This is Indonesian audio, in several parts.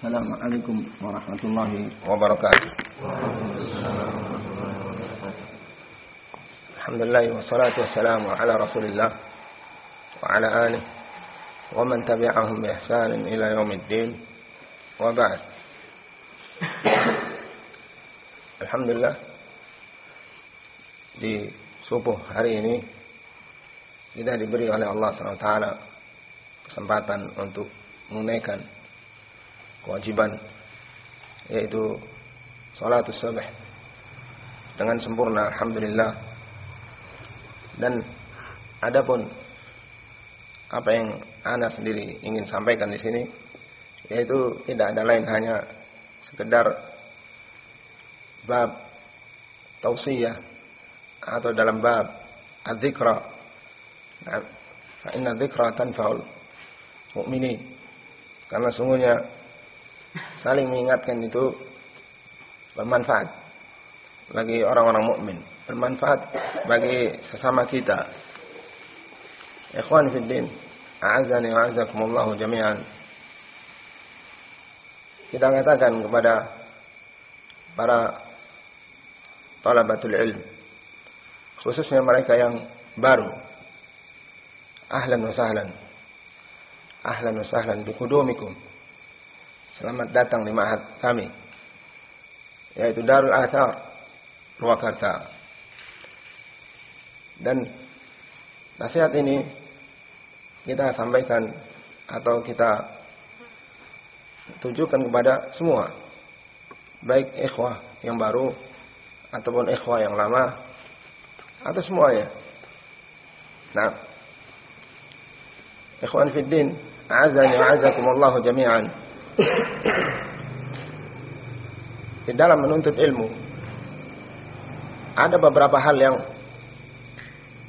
Assalamualaikum warahmatullahi wabarakatuh. Alhamdulillah wassalatu wassalamu ala Rasulillah wa ala alihi wa man tabi'ahum bi ihsan ila yaumiddin wa ba'd. Alhamdulillah di subuh hari ini kita diberi oleh Allah SWT kesempatan untuk menunaikan kewajiban yaitu salat subuh dengan sempurna alhamdulillah. Dan adapun apa yang ana sendiri ingin sampaikan di sini yaitu tidak ada lain hanya sekedar bab tausiyah atau dalam bab adzikra. Nah, fa inna dzikra tanfa'ul mu'minin. Karena sungguhnya saling mengingatkan itu bermanfaat bagi orang-orang mukmin, bermanfaat bagi sesama kita. Ikhwan fi din, a'azani wa a'azakumullah jami'an. Kita katakan kepada para talabatul ilm, khususnya mereka yang baru. Ahlan wa sahlan. Ahlan wa sahlan biqudumikum Selamat datang di ma'had kami yaitu Darul Athar Purwakarta. Dan nasihat ini kita sampaikan atau kita tujukan kepada semua baik ikhwah yang baru ataupun ikhwah yang lama atau semuanya. Nah, ikhwan fiddin, a'azani wa a'azakumullah jami'an. Di dalam menuntut ilmu ada beberapa hal yang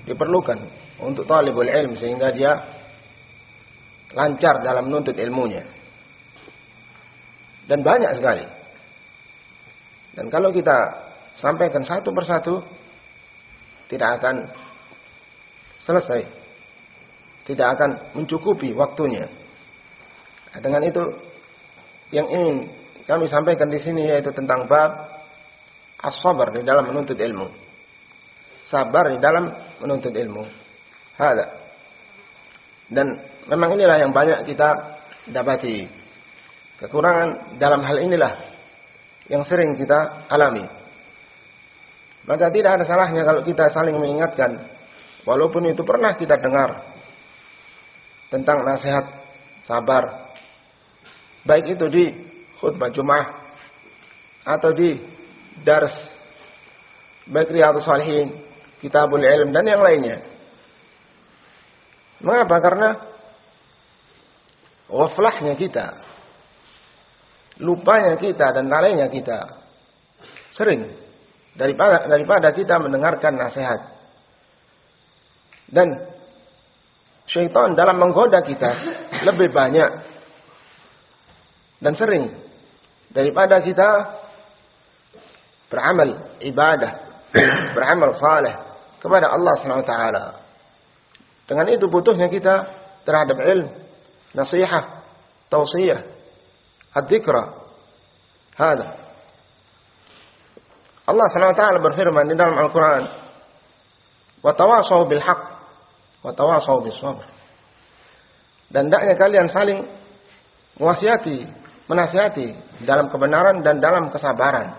diperlukan untuk talibul ilm sehingga dia lancar dalam menuntut ilmunya. Dan banyak sekali. Dan kalau kita sampaikan satu persatu tidak akan selesai. Tidak akan mencukupi waktunya. Dengan itu yang ingin kami sampaikan di sini yaitu tentang bab as-sabar di dalam menuntut ilmu. Sabar di dalam menuntut ilmu. Hada. Dan memang inilah yang banyak kita dapati. Kekurangan dalam hal inilah yang sering kita alami. Maka tidak ada salahnya kalau kita saling mengingatkan. Walaupun itu pernah kita dengar. Tentang nasihat sabar Baik itu di khutbah Jumat atau di dars baik Riyadhus Salihin, Kitabul Ilm dan yang lainnya. Mengapa? Karena waflahnya kita, lupanya kita dan lalainya kita sering daripada daripada kita mendengarkan nasihat. Dan syaitan dalam menggoda kita lebih banyak dan sering daripada kita beramal ibadah, beramal saleh kepada Allah SWT. Dengan itu butuhnya kita terhadap ilmu, nasihat, tausiah, ad-dikra. Hada. Allah SWT berfirman di dalam Al-Quran. Watawasau bilhaq. bis sabr Dan hendaknya kalian saling mewasiati menasihati dalam kebenaran dan dalam kesabaran.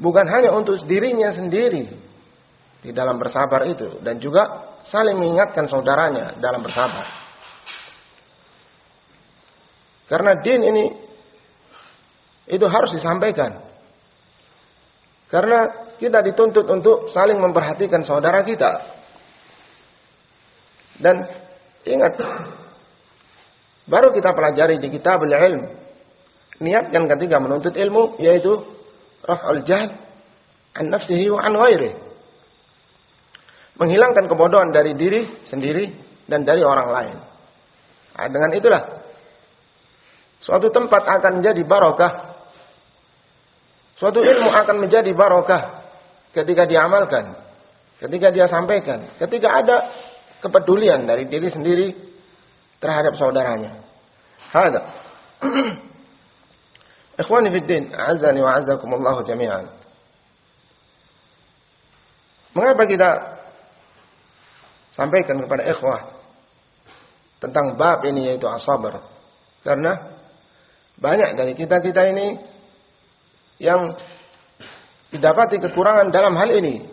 Bukan hanya untuk dirinya sendiri di dalam bersabar itu dan juga saling mengingatkan saudaranya dalam bersabar. Karena din ini itu harus disampaikan. Karena kita dituntut untuk saling memperhatikan saudara kita. Dan ingat Baru kita pelajari di kitab ilm. Niatkan ketika menuntut ilmu yaitu raf'ul jahl an nafsihi wa an ghairi. Menghilangkan kebodohan dari diri sendiri dan dari orang lain. Nah, dengan itulah suatu tempat akan menjadi barokah. Suatu ilmu akan menjadi barokah ketika diamalkan, ketika dia sampaikan, ketika ada kepedulian dari diri sendiri terhadap saudaranya. Hada. Ikhwani fi din, azani wa azakumullah jami'an. Mengapa kita sampaikan kepada ikhwah tentang bab ini yaitu asabar? Karena banyak dari kita-kita ini yang didapati kekurangan dalam hal ini.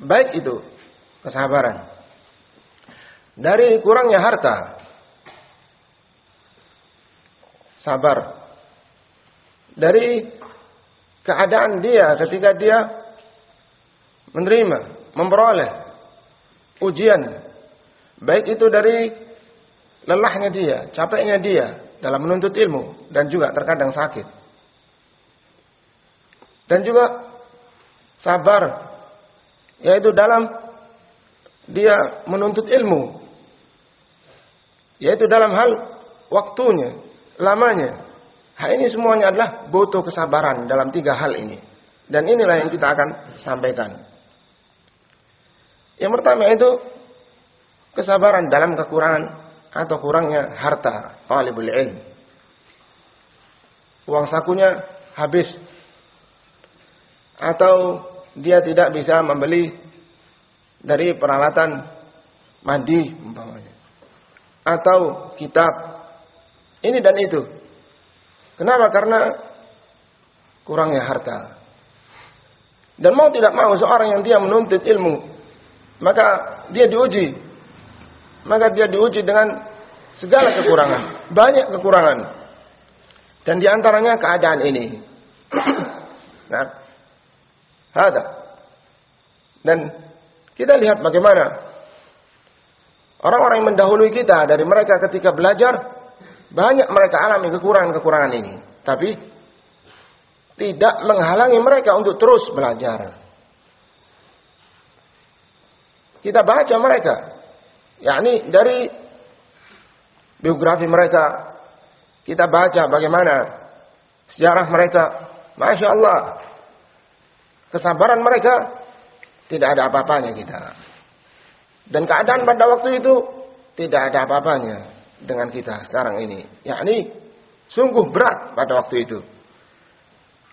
Baik itu kesabaran. Dari kurangnya harta. Sabar. Dari keadaan dia ketika dia menerima, memperoleh ujian. Baik itu dari lelahnya dia, capeknya dia dalam menuntut ilmu dan juga terkadang sakit. Dan juga sabar yaitu dalam dia menuntut ilmu yaitu dalam hal waktunya, lamanya. Hal ini semuanya adalah butuh kesabaran dalam tiga hal ini. Dan inilah yang kita akan sampaikan. Yang pertama itu kesabaran dalam kekurangan atau kurangnya harta talibul ilm. Uang sakunya habis atau dia tidak bisa membeli dari peralatan mandi umpamanya atau kitab ini dan itu. Kenapa? Karena kurangnya harta. Dan mau tidak mau seorang yang dia menuntut ilmu, maka dia diuji. Maka dia diuji dengan segala kekurangan, banyak kekurangan. Dan di antaranya keadaan ini. nah, ada. Dan kita lihat bagaimana Orang-orang yang mendahului kita dari mereka ketika belajar, banyak mereka alami kekurangan-kekurangan ini. Tapi tidak menghalangi mereka untuk terus belajar. Kita baca mereka, yakni dari biografi mereka, kita baca bagaimana sejarah mereka. Masya Allah, kesabaran mereka tidak ada apa-apanya kita. Dan keadaan pada waktu itu tidak ada apa-apanya dengan kita sekarang ini. Yakni sungguh berat pada waktu itu.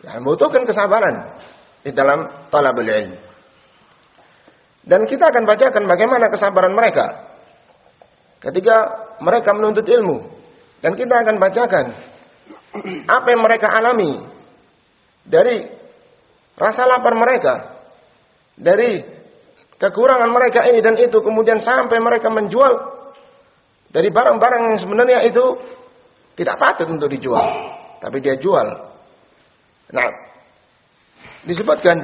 Ya, membutuhkan kesabaran di dalam talabul ilmu. Dan kita akan bacakan bagaimana kesabaran mereka ketika mereka menuntut ilmu. Dan kita akan bacakan apa yang mereka alami dari rasa lapar mereka, dari kekurangan mereka ini dan itu kemudian sampai mereka menjual dari barang-barang yang sebenarnya itu tidak patut untuk dijual tapi dia jual nah disebutkan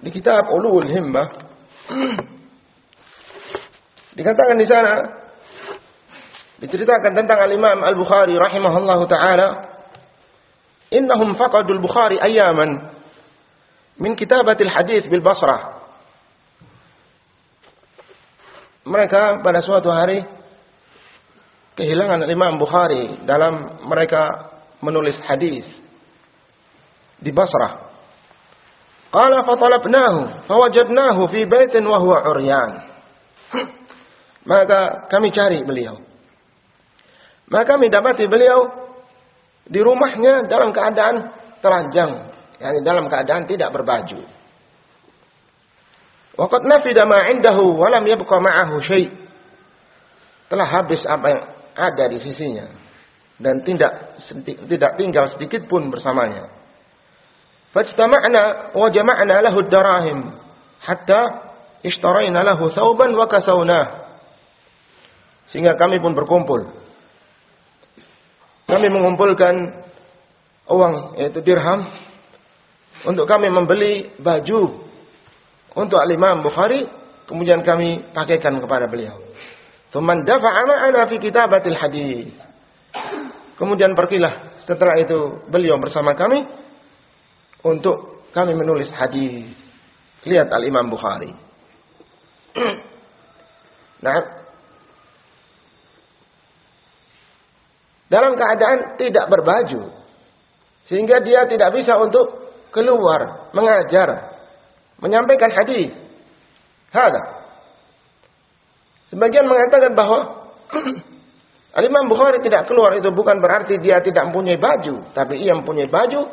di kitab Ulul Himmah dikatakan di sana diceritakan tentang al-Imam Al-Bukhari rahimahullahu taala innahum faqadul Bukhari ayaman min kitabatil hadis bil Basrah. Mereka pada suatu hari kehilangan Imam Bukhari dalam mereka menulis hadis di Basrah. Qala fatalabnahu fawajadnahu fi baitin wa huwa uryan. Maka kami cari beliau. Maka kami dapati beliau di rumahnya dalam keadaan telanjang yani dalam keadaan tidak berbaju. Waqad nafida ma 'indahu wa lam yabqa ma'ahu syai'. Telah habis apa yang ada di sisinya dan tidak tidak tinggal sedikit pun bersamanya. Fajtama'na wa jama'na lahu ad-darahim hatta ishtarayna lahu thawban wa kasawnah. Sehingga kami pun berkumpul. Kami mengumpulkan uang yaitu dirham untuk kami membeli baju untuk al-Imam Bukhari, kemudian kami pakaikan kepada beliau. Faman dafa'a ma'ana fi kitabatil hadis. Kemudian pergilah setelah itu beliau bersama kami untuk kami menulis hadis. Lihat al-Imam Bukhari. nah, dalam keadaan tidak berbaju sehingga dia tidak bisa untuk keluar mengajar, menyampaikan hadis. Hada. Sebagian mengatakan bahwa Al-Imam Bukhari tidak keluar itu bukan berarti dia tidak mempunyai baju. Tapi ia mempunyai baju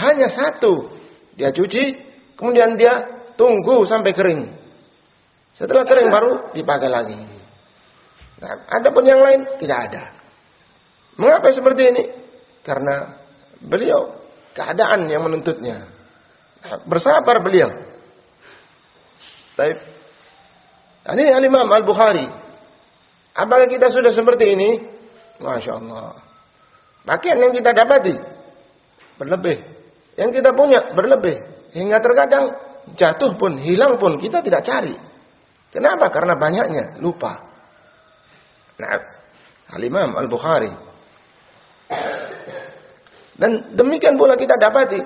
hanya satu. Dia cuci, kemudian dia tunggu sampai kering. Setelah kering baru dipakai lagi. Nah, ada pun yang lain tidak ada. Mengapa seperti ini? Karena beliau keadaan yang menuntutnya. Nah, bersabar beliau. Baik. Ini Al-Imam Al-Bukhari. Apakah kita sudah seperti ini? Masya Allah. Pakaian yang kita dapati berlebih. Yang kita punya berlebih. Hingga terkadang jatuh pun, hilang pun kita tidak cari. Kenapa? Karena banyaknya, lupa. Nah, Al-Imam Al-Bukhari. Dan demikian pula kita dapati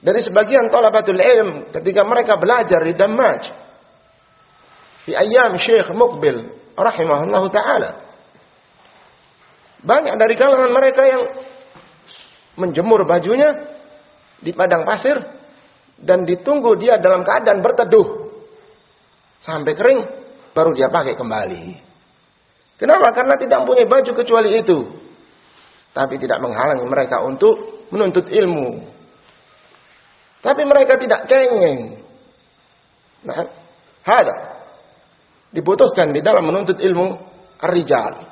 dari sebagian talabatul ilm ketika mereka belajar di Damaj di ayam Syekh Mukbil rahimahullah taala. Banyak dari kalangan mereka yang menjemur bajunya di padang pasir dan ditunggu dia dalam keadaan berteduh sampai kering baru dia pakai kembali. Kenapa? Karena tidak punya baju kecuali itu. Tapi tidak menghalangi mereka untuk menuntut ilmu. Tapi mereka tidak kengeng. Nah, ada. Dibutuhkan di dalam menuntut ilmu ar-rijal.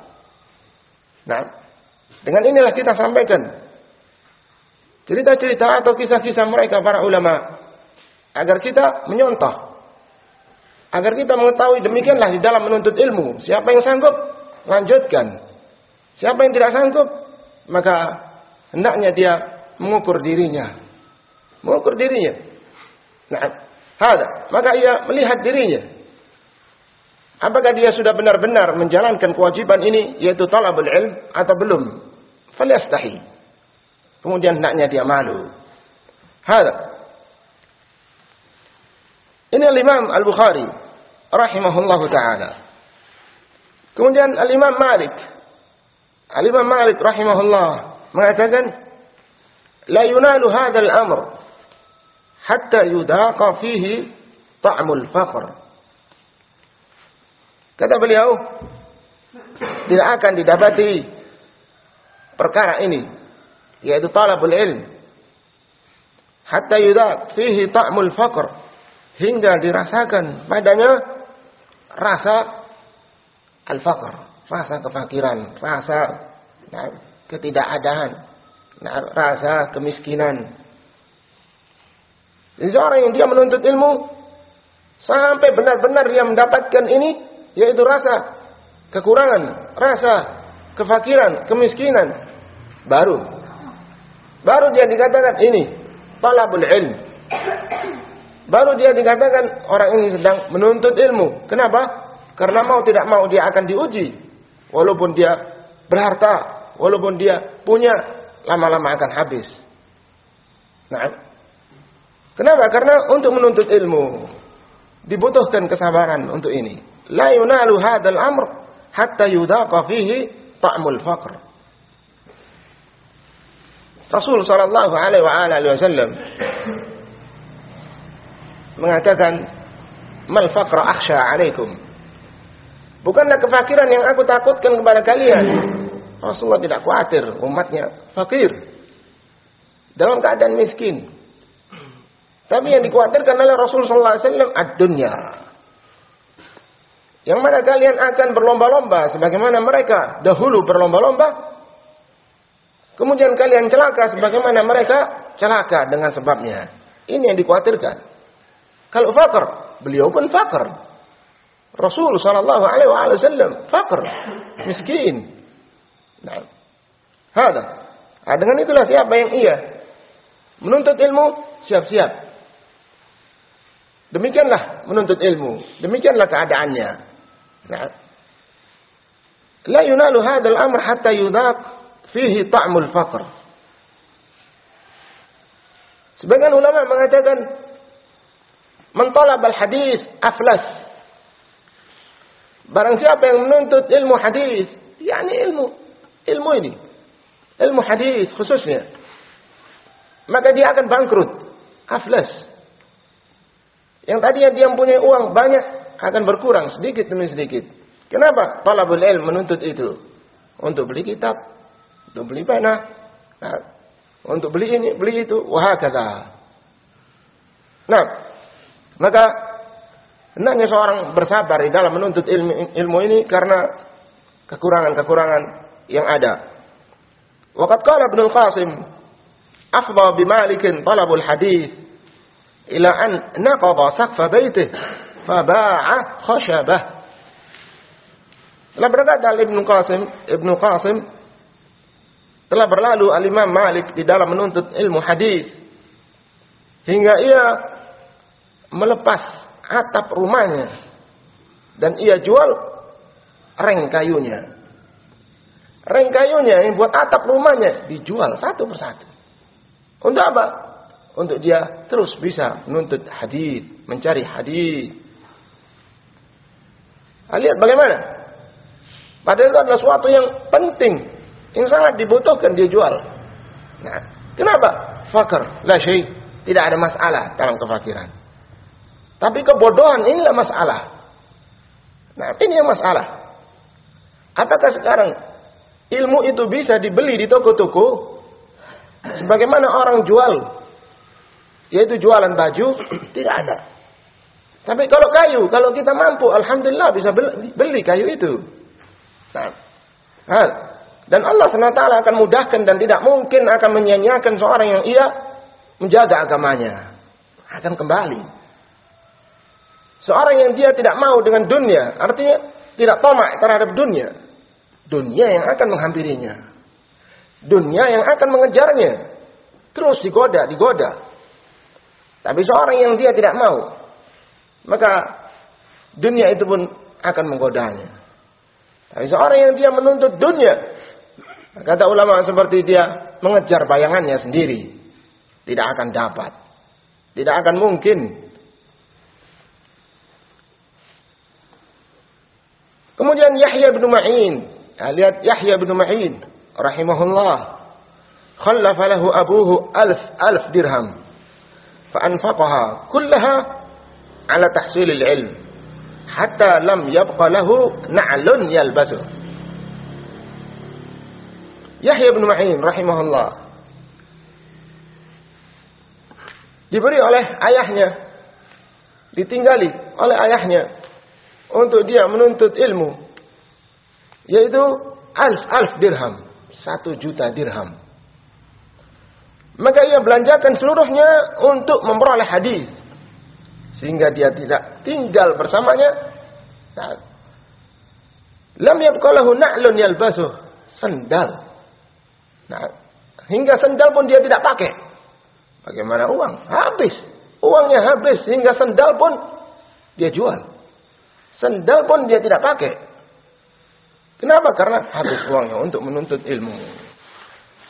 Nah, dengan inilah kita sampaikan cerita-cerita atau kisah-kisah mereka para ulama agar kita menyontoh agar kita mengetahui demikianlah di dalam menuntut ilmu siapa yang sanggup lanjutkan. Siapa yang tidak sanggup, maka hendaknya dia mengukur dirinya. Mengukur dirinya. Nah, ada. Maka ia melihat dirinya. Apakah dia sudah benar-benar menjalankan kewajiban ini, yaitu talabul ilm, atau belum? Falyastahi. Kemudian hendaknya dia malu. Hada. Ini Al-Imam Al-Bukhari rahimahullahu taala. Kemudian Al-Imam Malik. Al-Imam Malik rahimahullah mengatakan la yunalu hadzal amr hatta yudaqa fihi ta'mul faqr. Kata beliau, tidak akan didapati perkara ini yaitu talabul ilm hatta yudaq fihi ta'mul faqr hingga dirasakan padanya rasa al-faqr, rasa kefakiran, rasa nah, ketidakadaan, nah, rasa kemiskinan. Jadi seorang yang dia menuntut ilmu sampai benar-benar dia mendapatkan ini yaitu rasa kekurangan, rasa kefakiran, kemiskinan baru baru dia dikatakan ini talabul ilm. Baru dia dikatakan orang ini sedang menuntut ilmu. Kenapa? Karena mau tidak mau dia akan diuji. Walaupun dia berharta, walaupun dia punya, lama-lama akan habis. Nah, kenapa? Karena untuk menuntut ilmu dibutuhkan kesabaran untuk ini. La yunalu hadzal amr hatta yudaqa fihi ta'mul faqr. Rasul sallallahu alaihi wasallam mengatakan mal faqra akhsha alaikum Bukanlah kefakiran yang aku takutkan kepada kalian. Rasulullah tidak khawatir umatnya fakir. Dalam keadaan miskin. Tapi yang dikhawatirkan oleh Rasulullah SAW ad-dunya. Yang mana kalian akan berlomba-lomba sebagaimana mereka dahulu berlomba-lomba. Kemudian kalian celaka sebagaimana mereka celaka dengan sebabnya. Ini yang dikhawatirkan. Kalau fakir, beliau pun fakir. Rasul sallallahu alaihi wasallam fakir, miskin. Nah, ada. Nah, dengan itulah siapa yang ia menuntut ilmu, siap-siap. Demikianlah menuntut ilmu, demikianlah keadaannya. Nah, la yunalu hadzal amr hatta yudaq fihi ta'mul faqr. Sebagian ulama mengatakan man talab al hadis aflas Barang siapa yang menuntut ilmu hadis, yakni ilmu ilmu ini, ilmu hadis khususnya, maka dia akan bangkrut, aflas. Yang tadinya dia mempunyai uang banyak akan berkurang sedikit demi sedikit. Kenapa talabul ilm menuntut itu? Untuk beli kitab, untuk beli pena, nah, untuk beli ini, beli itu, wah kata. Nah, maka hendaknya seorang bersabar di dalam menuntut ilmu, ilmu ini karena kekurangan-kekurangan yang ada. Waqad qala Ibnu Qasim afdha bi Malik talabul hadis ila an naqada saqfa baitih faba'a khashabah. Telah berkata Ibnu Qasim, Ibnu Qasim telah berlalu Al-Imam Malik di dalam menuntut ilmu hadis hingga ia melepas atap rumahnya dan ia jual reng kayunya. Reng kayunya yang buat atap rumahnya dijual satu persatu. Untuk apa? Untuk dia terus bisa menuntut hadis, mencari hadis. Lihat bagaimana? Padahal itu adalah suatu yang penting, yang sangat dibutuhkan dia jual. Nah, kenapa? Fakir, la tidak ada masalah dalam kefakiran. Tapi kebodohan inilah masalah. Nah, ini yang masalah. Apakah sekarang ilmu itu bisa dibeli di toko-toko sebagaimana orang jual yaitu jualan baju tidak ada tapi kalau kayu kalau kita mampu alhamdulillah bisa beli, kayu itu nah, dan Allah SWT akan mudahkan dan tidak mungkin akan menyanyiakan seorang yang ia menjaga agamanya akan kembali seorang yang dia tidak mau dengan dunia artinya tidak tomak terhadap dunia Dunia yang akan menghampirinya. Dunia yang akan mengejarnya. Terus digoda, digoda. Tapi seorang yang dia tidak mau. Maka dunia itu pun akan menggodanya. Tapi seorang yang dia menuntut dunia. Kata ulama seperti dia mengejar bayangannya sendiri. Tidak akan dapat. Tidak akan mungkin. Kemudian Yahya bin Ma'in Ya, lihat Yahya bin Ma'in rahimahullah. Khallafa lahu abuhu alf alf dirham. Fa'anfaqaha kullaha ala tahsil al-ilm. Hatta lam yabqa lahu na'lun yalbasu. Yahya bin Ma'in rahimahullah. Diberi oleh ayahnya. Ditinggali oleh ayahnya. Untuk dia menuntut ilmu yaitu alf alf dirham, satu juta dirham. Maka ia belanjakan seluruhnya untuk memperoleh hadis, sehingga dia tidak tinggal bersamanya. Nah, lam yabqalahu na'lun yalbasuh, sendal. Nah, hingga sendal pun dia tidak pakai. Bagaimana uang? Habis. Uangnya habis hingga sendal pun dia jual. Sendal pun dia tidak pakai. Kenapa? Karena habis uangnya untuk menuntut ilmu.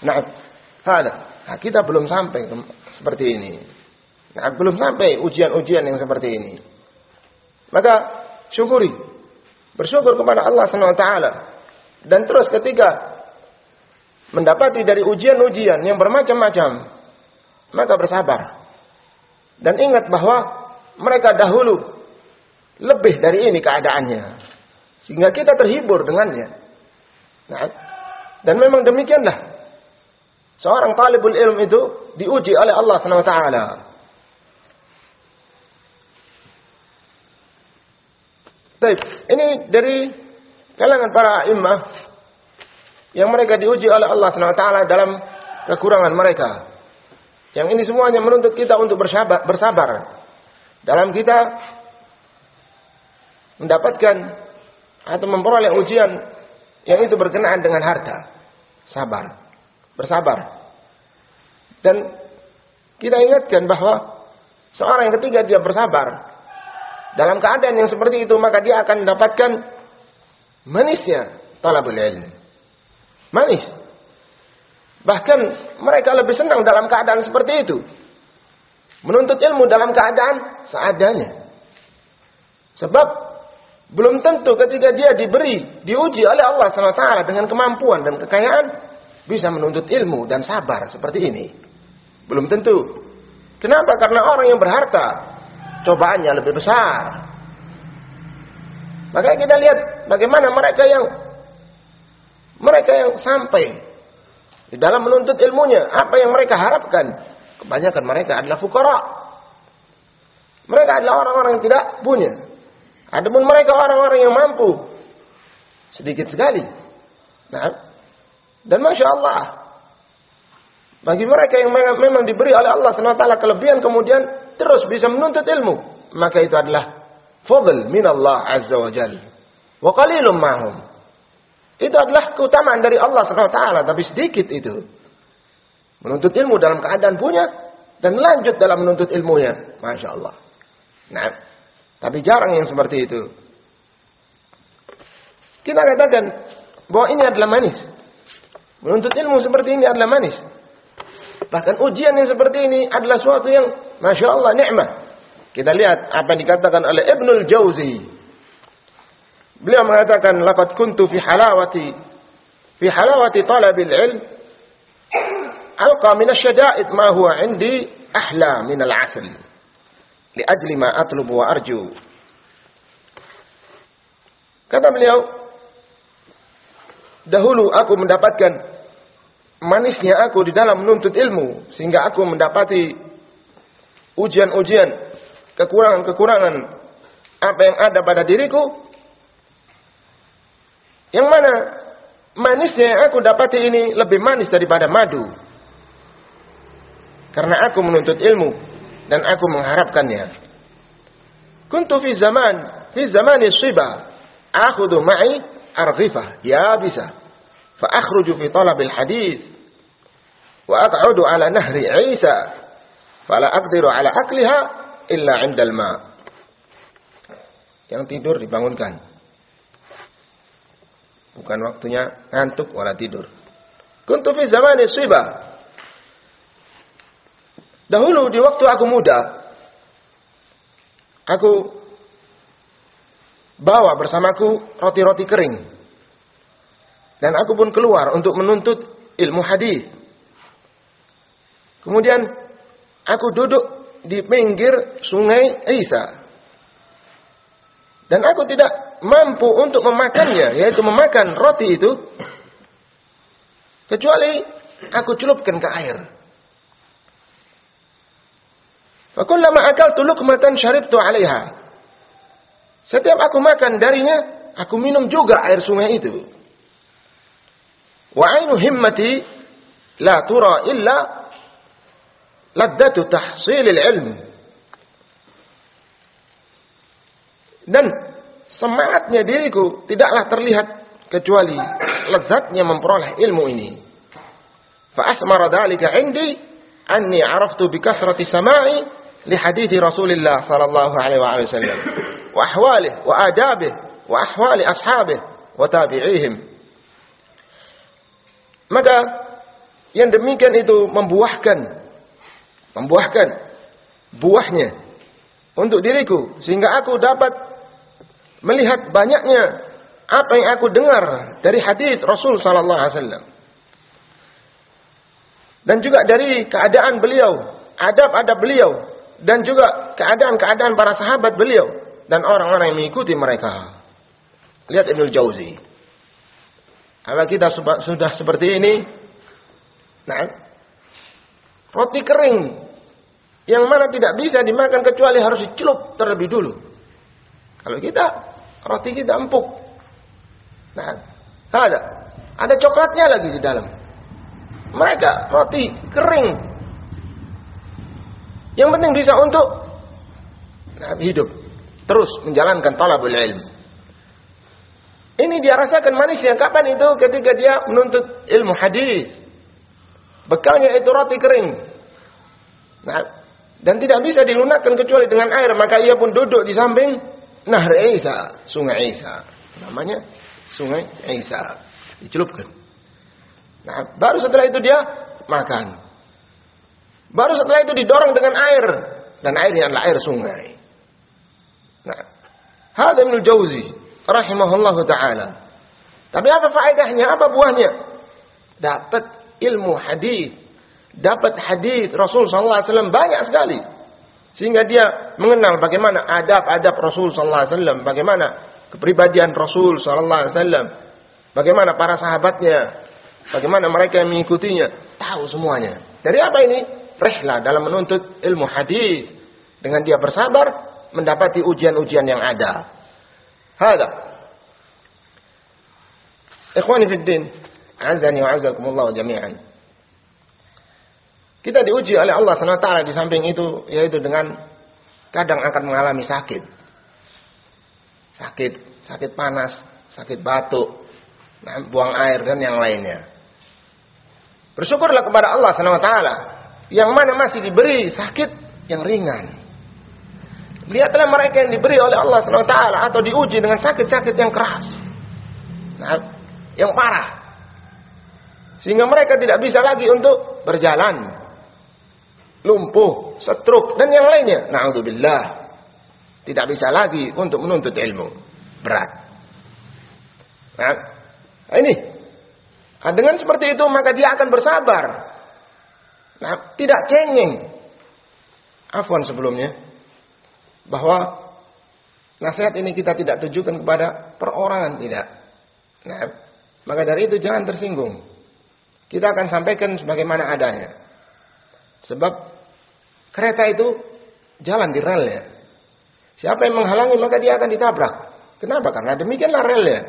Nah, ada. Nah, kita belum sampai seperti ini. Nah, belum sampai ujian-ujian yang seperti ini. Maka syukuri. Bersyukur kepada Allah SWT. Dan terus ketika mendapati dari ujian-ujian yang bermacam-macam, maka bersabar. Dan ingat bahwa mereka dahulu lebih dari ini keadaannya. Sehingga kita terhibur dengannya. Nah, dan memang demikianlah. Seorang talibul ilm itu diuji oleh Allah SWT. Baik, ini dari kalangan para imam yang mereka diuji oleh Allah SWT dalam kekurangan mereka. Yang ini semuanya menuntut kita untuk bersabar, bersabar dalam kita mendapatkan atau memperoleh ujian yang itu berkenaan dengan harta. Sabar. Bersabar. Dan kita ingatkan bahwa seorang yang ketiga dia bersabar. Dalam keadaan yang seperti itu maka dia akan mendapatkan manisnya talabul ilm. Manis. Bahkan mereka lebih senang dalam keadaan seperti itu. Menuntut ilmu dalam keadaan seadanya. Sebab belum tentu ketika dia diberi, diuji oleh Allah SWT dengan kemampuan dan kekayaan, bisa menuntut ilmu dan sabar seperti ini. Belum tentu. Kenapa? Karena orang yang berharta, cobaannya lebih besar. Maka kita lihat bagaimana mereka yang mereka yang sampai di dalam menuntut ilmunya, apa yang mereka harapkan? Kebanyakan mereka adalah fukara. Mereka adalah orang-orang yang tidak punya. Adapun mereka orang-orang yang mampu. Sedikit sekali. Nah, dan Masya Allah. Bagi mereka yang memang diberi oleh Allah SWT kelebihan kemudian terus bisa menuntut ilmu. Maka itu adalah fadl min Allah Azza wa Jal. Wa qalilum ma'hum. Itu adalah keutamaan dari Allah SWT. Tapi sedikit itu. Menuntut ilmu dalam keadaan punya. Dan lanjut dalam menuntut ilmunya. Masya Allah. Nah, tapi jarang yang seperti itu. Kita katakan bahwa ini adalah manis. Menuntut ilmu seperti ini adalah manis. Bahkan ujian yang seperti ini adalah suatu yang Masya Allah nikmat. Kita lihat apa yang dikatakan oleh Ibnul Jauzi. Beliau mengatakan, "Laqad kuntu fi halawati fi halawati talabil ilm alqa min asy-syada'id ma huwa 'indi ahla min al-'asl." Liajli ma atlubu wa arju. Kata beliau, dahulu aku mendapatkan manisnya aku di dalam menuntut ilmu sehingga aku mendapati ujian-ujian, kekurangan-kekurangan apa yang ada pada diriku. Yang mana manisnya yang aku dapati ini lebih manis daripada madu. Karena aku menuntut ilmu dan aku mengharapkannya. Kuntu fi zaman fi zamani shiba akhudhu ma'i arghifah. Ya bisa fa akhruju fi talab al hadith wa aq'udu ala nahri Isa fala aqdiru ala akliha illa 'inda al yang tidur dibangunkan. Bukan waktunya ngantuk wala tidur. Kuntu fi zamani shiba. Dahulu di waktu aku muda aku bawa bersamaku roti-roti kering. Dan aku pun keluar untuk menuntut ilmu hadis. Kemudian aku duduk di pinggir sungai Isa. Dan aku tidak mampu untuk memakannya, yaitu memakan roti itu. Kecuali aku celupkan ke air. Fakullama akaltu luqmatan syaribtu 'alaiha. Setiap aku makan darinya, aku minum juga air sungai itu. وعين همتي لا ترى إلا لذة تحصيل العلم dan semangatnya diriku tidaklah terlihat kecuali lezatnya memperoleh ilmu ini. Fa asmara dalika indi anni araftu bi kasrati sama'i li hadithi Rasulillah sallallahu alaihi wa sallam wa ahwalih wa adabih wa ahwali ashabih wa tabi'ihim. Maka yang demikian itu membuahkan membuahkan buahnya untuk diriku sehingga aku dapat melihat banyaknya apa yang aku dengar dari hadis Rasul sallallahu alaihi wasallam dan juga dari keadaan beliau adab-adab beliau dan juga keadaan-keadaan para sahabat beliau dan orang-orang yang mengikuti mereka. Lihat Ibnu Jauzi. Kalau kita sudah seperti ini, nah, roti kering yang mana tidak bisa dimakan kecuali harus dicelup terlebih dulu. Kalau kita roti kita empuk. Nah, ada ada coklatnya lagi di dalam. Mereka roti kering. Yang penting bisa untuk nah, hidup terus menjalankan talabul ilm. Ini dia rasakan manisnya kapan itu ketika dia menuntut ilmu hadis. Bekalnya itu roti kering. Nah, dan tidak bisa dilunakkan kecuali dengan air, maka ia pun duduk di samping Nahr Isa, Sungai Isa. Namanya Sungai Isa. Dicelupkan. Nah, baru setelah itu dia makan. Baru setelah itu didorong dengan air dan airnya adalah air sungai. Nah, Ibnu Jauzi rahimahullahu taala. Tapi apa faedahnya? Apa buahnya? Dapat ilmu hadis, dapat hadis Rasul sallallahu alaihi wasallam banyak sekali. Sehingga dia mengenal bagaimana adab-adab Rasul sallallahu alaihi wasallam, bagaimana kepribadian Rasul sallallahu alaihi wasallam. Bagaimana para sahabatnya, bagaimana mereka yang mengikutinya, tahu semuanya. Dari apa ini? Rehlah dalam menuntut ilmu hadis. Dengan dia bersabar mendapati ujian-ujian yang ada. Hada. Ikhwani fi din, azani wa azakumullah jami'an. Kita diuji oleh Allah SWT di samping itu yaitu dengan kadang akan mengalami sakit. Sakit, sakit panas, sakit batuk, nah, buang air dan yang lainnya. Bersyukurlah kepada Allah SWT yang mana masih diberi sakit yang ringan. Lihatlah mereka yang diberi oleh Allah SWT atau diuji dengan sakit-sakit yang keras. Nah, yang parah. Sehingga mereka tidak bisa lagi untuk berjalan. Lumpuh, setruk, dan yang lainnya. Na'udzubillah. Tidak bisa lagi untuk menuntut ilmu. Berat. Nah, ini. Nah, dengan seperti itu maka dia akan bersabar. Nah, tidak cengeng. Afwan sebelumnya bahwa nasihat ini kita tidak tujukan kepada perorangan tidak. Nah, maka dari itu jangan tersinggung. Kita akan sampaikan sebagaimana adanya. Sebab kereta itu jalan di relnya. Siapa yang menghalangi maka dia akan ditabrak. Kenapa? Karena demikianlah relnya.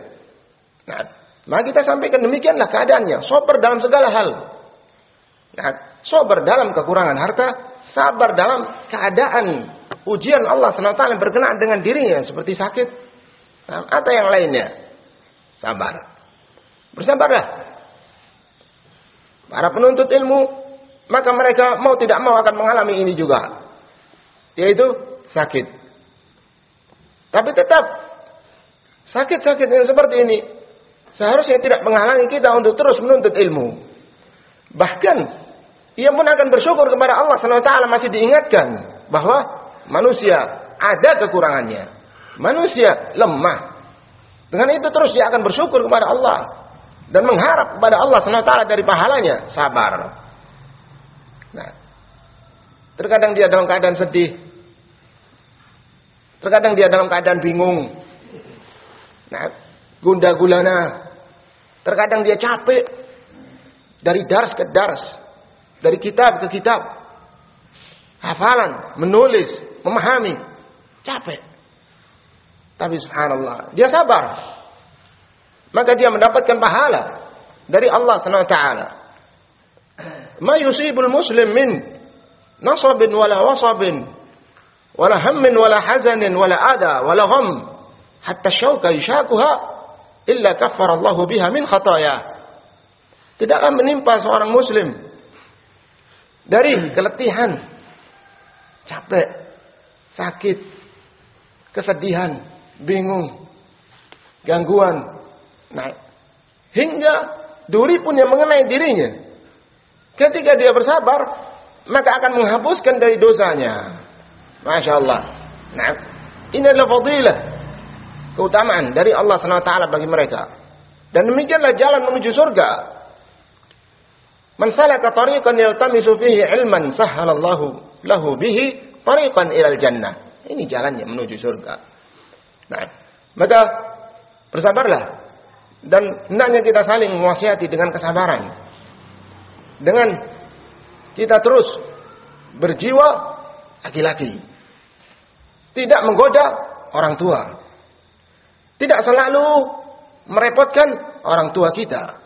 Nah, maka kita sampaikan demikianlah keadaannya. Sober dalam segala hal. Nah, sober dalam kekurangan harta, sabar dalam keadaan ujian Allah SWT berkenaan dengan dirinya seperti sakit nah, atau yang lainnya. Sabar. Bersabarlah. Para penuntut ilmu maka mereka mau tidak mau akan mengalami ini juga. Yaitu sakit. Tapi tetap sakit-sakit yang seperti ini seharusnya tidak menghalangi kita untuk terus menuntut ilmu. Bahkan ia pun akan bersyukur kepada Allah SWT masih diingatkan bahwa manusia ada kekurangannya. Manusia lemah. Dengan itu terus dia akan bersyukur kepada Allah. Dan mengharap kepada Allah SWT dari pahalanya. Sabar. Nah, terkadang dia dalam keadaan sedih, terkadang dia dalam keadaan bingung, nah, gunda gulana, terkadang dia capek. Dari dars ke dars, dari kitab ke kitab, hafalan, menulis, memahami, capek. Tapi subhanallah, dia sabar. Maka dia mendapatkan pahala dari Allah SWT. Ma yusibul muslim min nasabin wala wasabin wala hammin wala hazanin wala ada wala gham hatta syauka yishakuha illa kaffara Allah biha min khataya. Tidaklah menimpa seorang muslim dari keletihan, capek, sakit, kesedihan, bingung, gangguan. Nah, hingga duri pun yang mengenai dirinya. Ketika dia bersabar, maka akan menghapuskan dari dosanya. Masya Allah. Nah, ini adalah fadilah. Keutamaan dari Allah SWT bagi mereka. Dan demikianlah jalan menuju surga. Man salaka tariqan yaltamisu fihi ilman sahhalallahu lahu bihi tariqan ilal jannah. Ini jalannya menuju surga. Nah, maka bersabarlah dan hendaknya kita saling mewasiati dengan kesabaran. Dengan kita terus berjiwa laki-laki. Tidak menggoda orang tua. Tidak selalu merepotkan orang tua kita.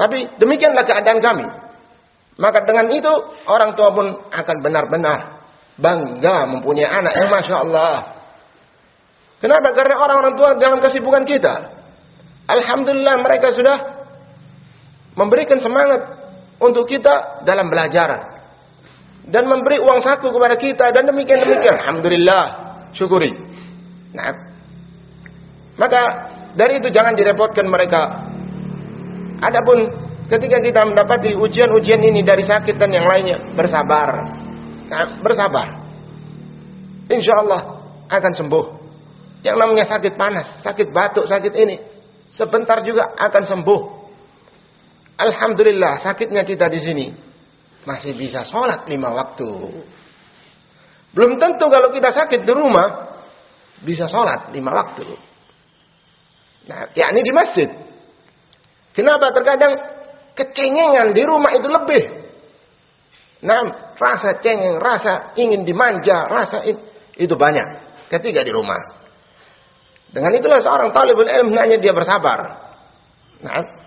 Tapi demikianlah keadaan kami. Maka dengan itu orang tua pun akan benar-benar bangga mempunyai anak yang masya Allah. Kenapa? Karena orang-orang tua dalam kesibukan kita. Alhamdulillah mereka sudah memberikan semangat untuk kita dalam belajar dan memberi uang saku kepada kita dan demikian demikian. Alhamdulillah, syukuri. Nah, maka dari itu jangan direpotkan mereka. Adapun Ketika kita mendapati ujian-ujian ini dari sakit dan yang lainnya, bersabar. Nah, bersabar. Insya Allah akan sembuh. Yang namanya sakit panas, sakit batuk, sakit ini. Sebentar juga akan sembuh. Alhamdulillah sakitnya kita di sini. Masih bisa sholat lima waktu. Belum tentu kalau kita sakit di rumah. bisa sholat lima waktu. Nah, yakni di masjid. Kenapa terkadang kecengengan di rumah itu lebih? Nah, rasa cengeng, rasa ingin dimanja, rasa itu banyak ketika di rumah. Dengan itulah seorang talibul ilm hanya dia bersabar. Nah,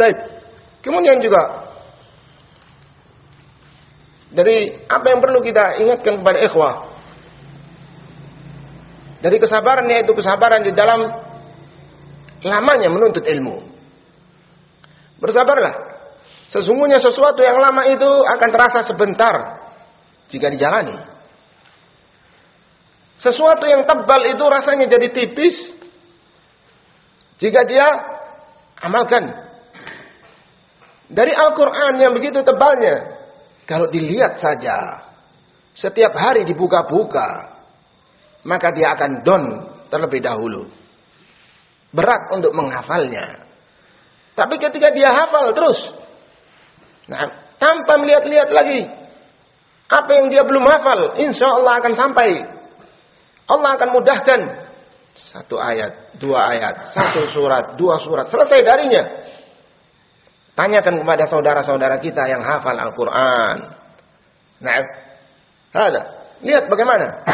Baik. Kemudian juga dari apa yang perlu kita ingatkan kepada ikhwah dari kesabaran yaitu kesabaran di dalam lamanya menuntut ilmu. Bersabarlah. Sesungguhnya sesuatu yang lama itu akan terasa sebentar jika dijalani. Sesuatu yang tebal itu rasanya jadi tipis jika dia amalkan. Dari Al-Quran yang begitu tebalnya, kalau dilihat saja, setiap hari dibuka-buka, maka dia akan don terlebih dahulu. Berat untuk menghafalnya. Tapi ketika dia hafal terus, nah, tanpa melihat-lihat lagi, apa yang dia belum hafal, insya Allah akan sampai. Allah akan mudahkan satu ayat, dua ayat, satu surat, dua surat, selesai darinya. Tanyakan kepada saudara-saudara kita yang hafal Al-Quran. Nah, ada. Lihat bagaimana.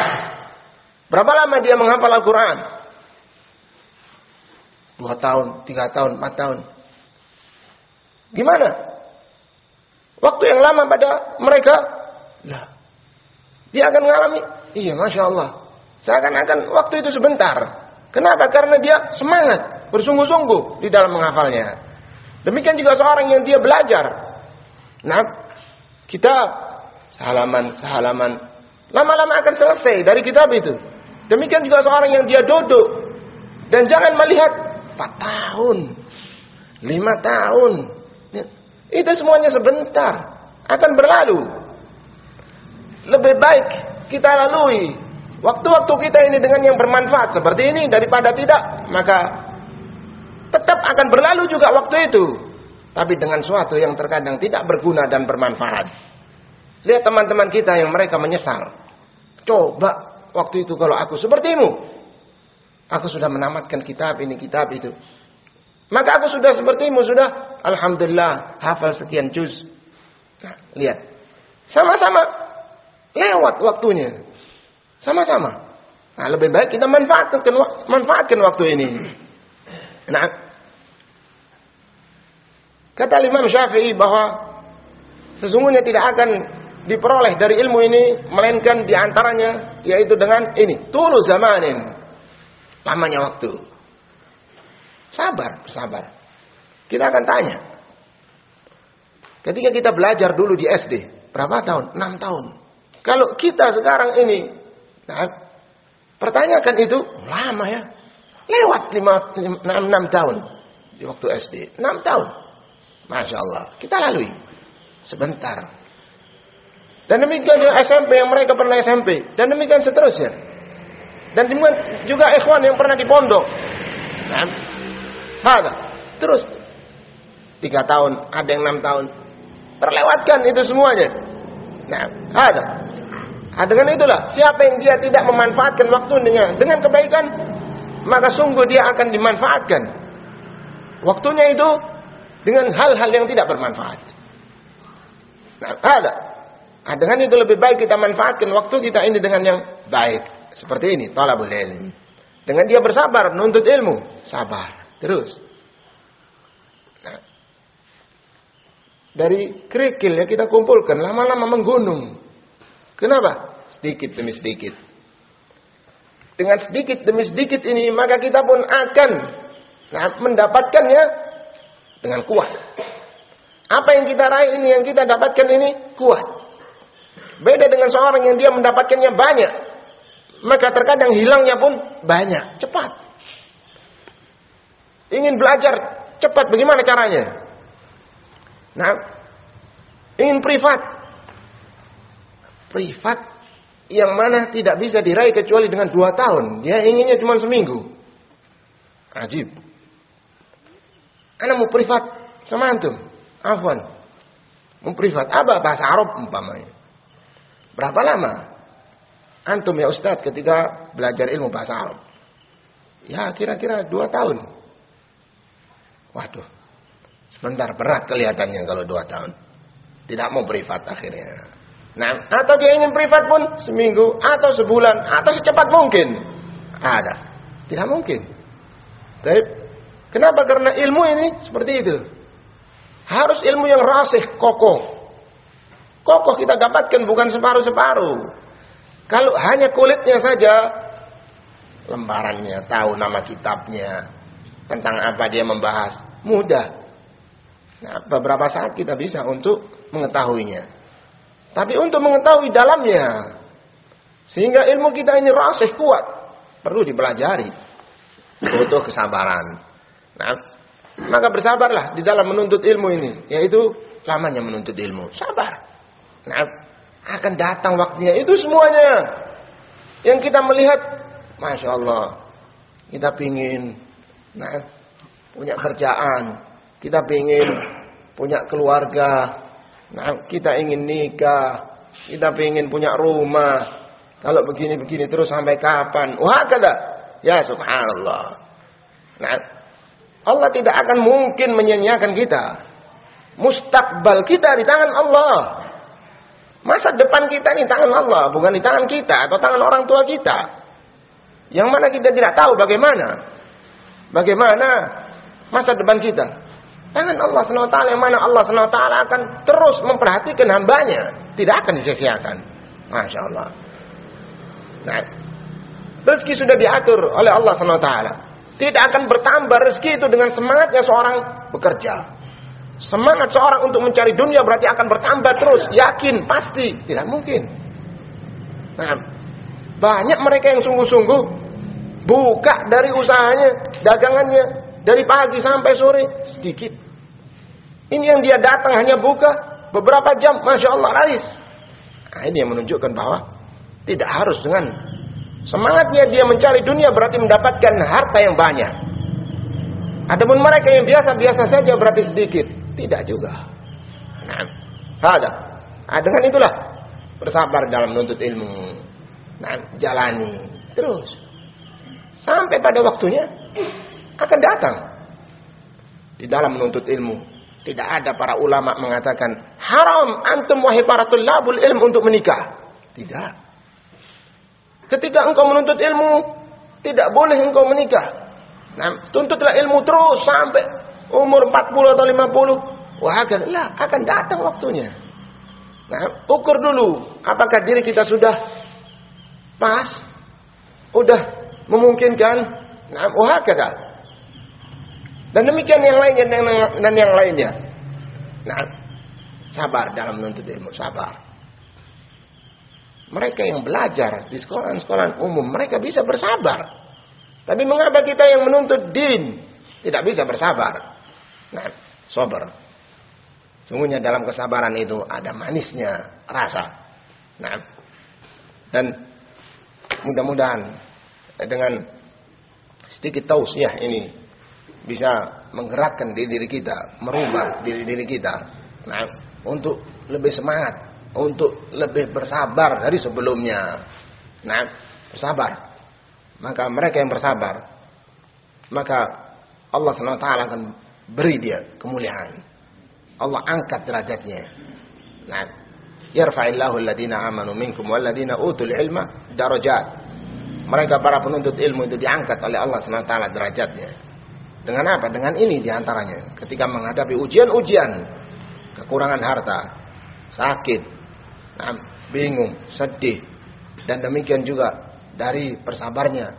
Berapa lama dia menghafal Al-Quran? Dua tahun, tiga tahun, empat tahun. Gimana? Waktu yang lama pada mereka, lah, dia akan mengalami, iya Masya Allah. Seakan-akan waktu itu sebentar. Kenapa? Karena dia semangat, bersungguh-sungguh di dalam menghafalnya. Demikian juga seorang yang dia belajar. Nah, kita sehalaman, sehalaman. Lama-lama akan selesai dari kitab itu. Demikian juga seorang yang dia duduk. Dan jangan melihat 4 tahun, 5 tahun. Itu semuanya sebentar. Akan berlalu. Lebih baik kita lalui waktu-waktu kita ini dengan yang bermanfaat seperti ini daripada tidak. Maka tetap akan berlalu juga waktu itu. Tapi dengan suatu yang terkadang tidak berguna dan bermanfaat. Lihat teman-teman kita yang mereka menyesal. Coba waktu itu kalau aku sepertimu. Aku sudah menamatkan kitab ini, kitab itu. Maka aku sudah sepertimu, sudah. Alhamdulillah, hafal sekian juz. Nah, lihat. Sama-sama lewat waktunya. Sama-sama. Nah, lebih baik kita manfaatkan, manfaatkan waktu ini. Nah, kata Imam Syafi'i bahwa sesungguhnya tidak akan diperoleh dari ilmu ini melainkan di antaranya yaitu dengan ini tulu zamanin lamanya waktu. Sabar sabar. Kita akan tanya. Ketika kita belajar dulu di SD berapa tahun? 6 tahun. Kalau kita sekarang ini nah, pertanyakan itu lama ya. Lewat 5, 6, 6 tahun di waktu SD 6 tahun. Masya Allah. Kita lalui. Sebentar. Dan demikian juga SMP yang mereka pernah SMP. Dan demikian seterusnya. Dan juga ikhwan yang pernah di pondok. Nah, ada. Terus. Tiga tahun, ada yang enam tahun. Terlewatkan itu semuanya. Nah, ada. Nah, dengan itulah, siapa yang dia tidak memanfaatkan waktu dengan dengan kebaikan, maka sungguh dia akan dimanfaatkan. Waktunya itu dengan hal-hal yang tidak bermanfaat. Nah, ada. Nah, dengan itu lebih baik kita manfaatkan waktu kita ini dengan yang baik. Seperti ini, talabul ilmi. Dengan dia bersabar, menuntut ilmu. Sabar. Terus. Nah, dari kerikil ya kita kumpulkan. Lama-lama menggunung. Kenapa? Sedikit demi sedikit. Dengan sedikit demi sedikit ini, maka kita pun akan nah, mendapatkannya dengan kuat. Apa yang kita raih ini, yang kita dapatkan ini, kuat. Beda dengan seorang yang dia mendapatkannya banyak. Maka terkadang hilangnya pun banyak. Cepat. Ingin belajar cepat bagaimana caranya? Nah, ingin privat. Privat yang mana tidak bisa diraih kecuali dengan dua tahun. Dia inginnya cuma seminggu. Ajib. Anak mau privat sama antum. Afwan. Mau privat. Apa bahasa Arab umpamanya. Berapa lama? Antum ya Ustadz ketika belajar ilmu bahasa Arab? Ya kira-kira dua tahun. Waduh, sebentar berat kelihatannya kalau dua tahun. Tidak mau privat akhirnya. Nah, atau dia ingin privat pun seminggu, atau sebulan, atau secepat mungkin. Ada. Tidak mungkin. Tapi, kenapa? Karena ilmu ini seperti itu. Harus ilmu yang rasih, kokoh. Kokoh kita dapatkan bukan separuh-separuh. Kalau hanya kulitnya saja, lembarannya, tahu nama kitabnya, tentang apa dia membahas, mudah. Nah, beberapa saat kita bisa untuk mengetahuinya. Tapi untuk mengetahui dalamnya. Sehingga ilmu kita ini rasih kuat. Perlu dipelajari. Butuh kesabaran. Nah, maka bersabarlah di dalam menuntut ilmu ini. Yaitu lamanya menuntut ilmu. Sabar. Nah, akan datang waktunya. Itu semuanya. Yang kita melihat. Masya Allah. Kita pingin. Nah, punya kerjaan. Kita pingin punya keluarga. Nah, kita ingin nikah, kita ingin punya rumah. Kalau begini-begini terus sampai kapan? Wah, kata. Ya subhanallah. Nah, Allah tidak akan mungkin menyanyiakan kita. Mustakbal kita di tangan Allah. Masa depan kita ini tangan Allah, bukan di tangan kita atau tangan orang tua kita. Yang mana kita tidak tahu bagaimana. Bagaimana masa depan kita. Tangan Allah SWT yang mana Allah SWT akan terus memperhatikan hambanya. Tidak akan disia-siakan. Masya Allah. Nah, rezeki sudah diatur oleh Allah SWT. Tidak akan bertambah rezeki itu dengan semangatnya seorang bekerja. Semangat seorang untuk mencari dunia berarti akan bertambah terus. Yakin, pasti. Tidak mungkin. Nah, banyak mereka yang sungguh-sungguh buka dari usahanya, dagangannya, dari pagi sampai sore sedikit. Ini yang dia datang hanya buka beberapa jam, masya Allah laris. Nah, ini yang menunjukkan bahwa tidak harus dengan semangatnya dia mencari dunia berarti mendapatkan harta yang banyak. Adapun mereka yang biasa-biasa saja berarti sedikit, tidak juga. Nah, ada. Nah, dengan itulah bersabar dalam menuntut ilmu. Nah, jalani terus sampai pada waktunya akan datang di dalam menuntut ilmu tidak ada para ulama mengatakan haram antum wahai para tulabul ilm untuk menikah. Tidak. Ketika engkau menuntut ilmu, tidak boleh engkau menikah. Nah, tuntutlah ilmu terus sampai umur 40 atau 50. Wah, akan, lah, akan datang waktunya. Nah, ukur dulu apakah diri kita sudah pas, sudah memungkinkan. Nah, wah, kata dan demikian yang lainnya dan yang lainnya. Nah, sabar dalam menuntut ilmu, sabar. Mereka yang belajar di sekolah-sekolah umum, mereka bisa bersabar. Tapi mengapa kita yang menuntut din tidak bisa bersabar? Nah, sabar. Sungguhnya dalam kesabaran itu ada manisnya rasa. Nah, dan mudah-mudahan dengan sedikit tausiah ini bisa menggerakkan diri diri kita, merubah diri diri kita. Nah, untuk lebih semangat, untuk lebih bersabar dari sebelumnya. Nah, bersabar. Maka mereka yang bersabar, maka Allah SWT akan beri dia kemuliaan. Allah angkat derajatnya. Nah, yarfa'illahu alladhina amanu minkum walladhina utul ilma darajat. Mereka para penuntut ilmu itu diangkat oleh Allah SWT derajatnya. Dengan apa? Dengan ini di antaranya. Ketika menghadapi ujian-ujian. Kekurangan harta. Sakit. Nah, bingung. Sedih. Dan demikian juga dari persabarnya.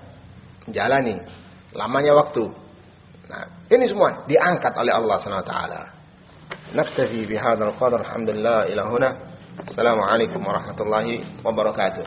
Menjalani. Lamanya waktu. Nah, ini semua diangkat oleh Allah SWT. Naktafi bihadal qadar. Alhamdulillah ilahuna. Assalamualaikum warahmatullahi wabarakatuh.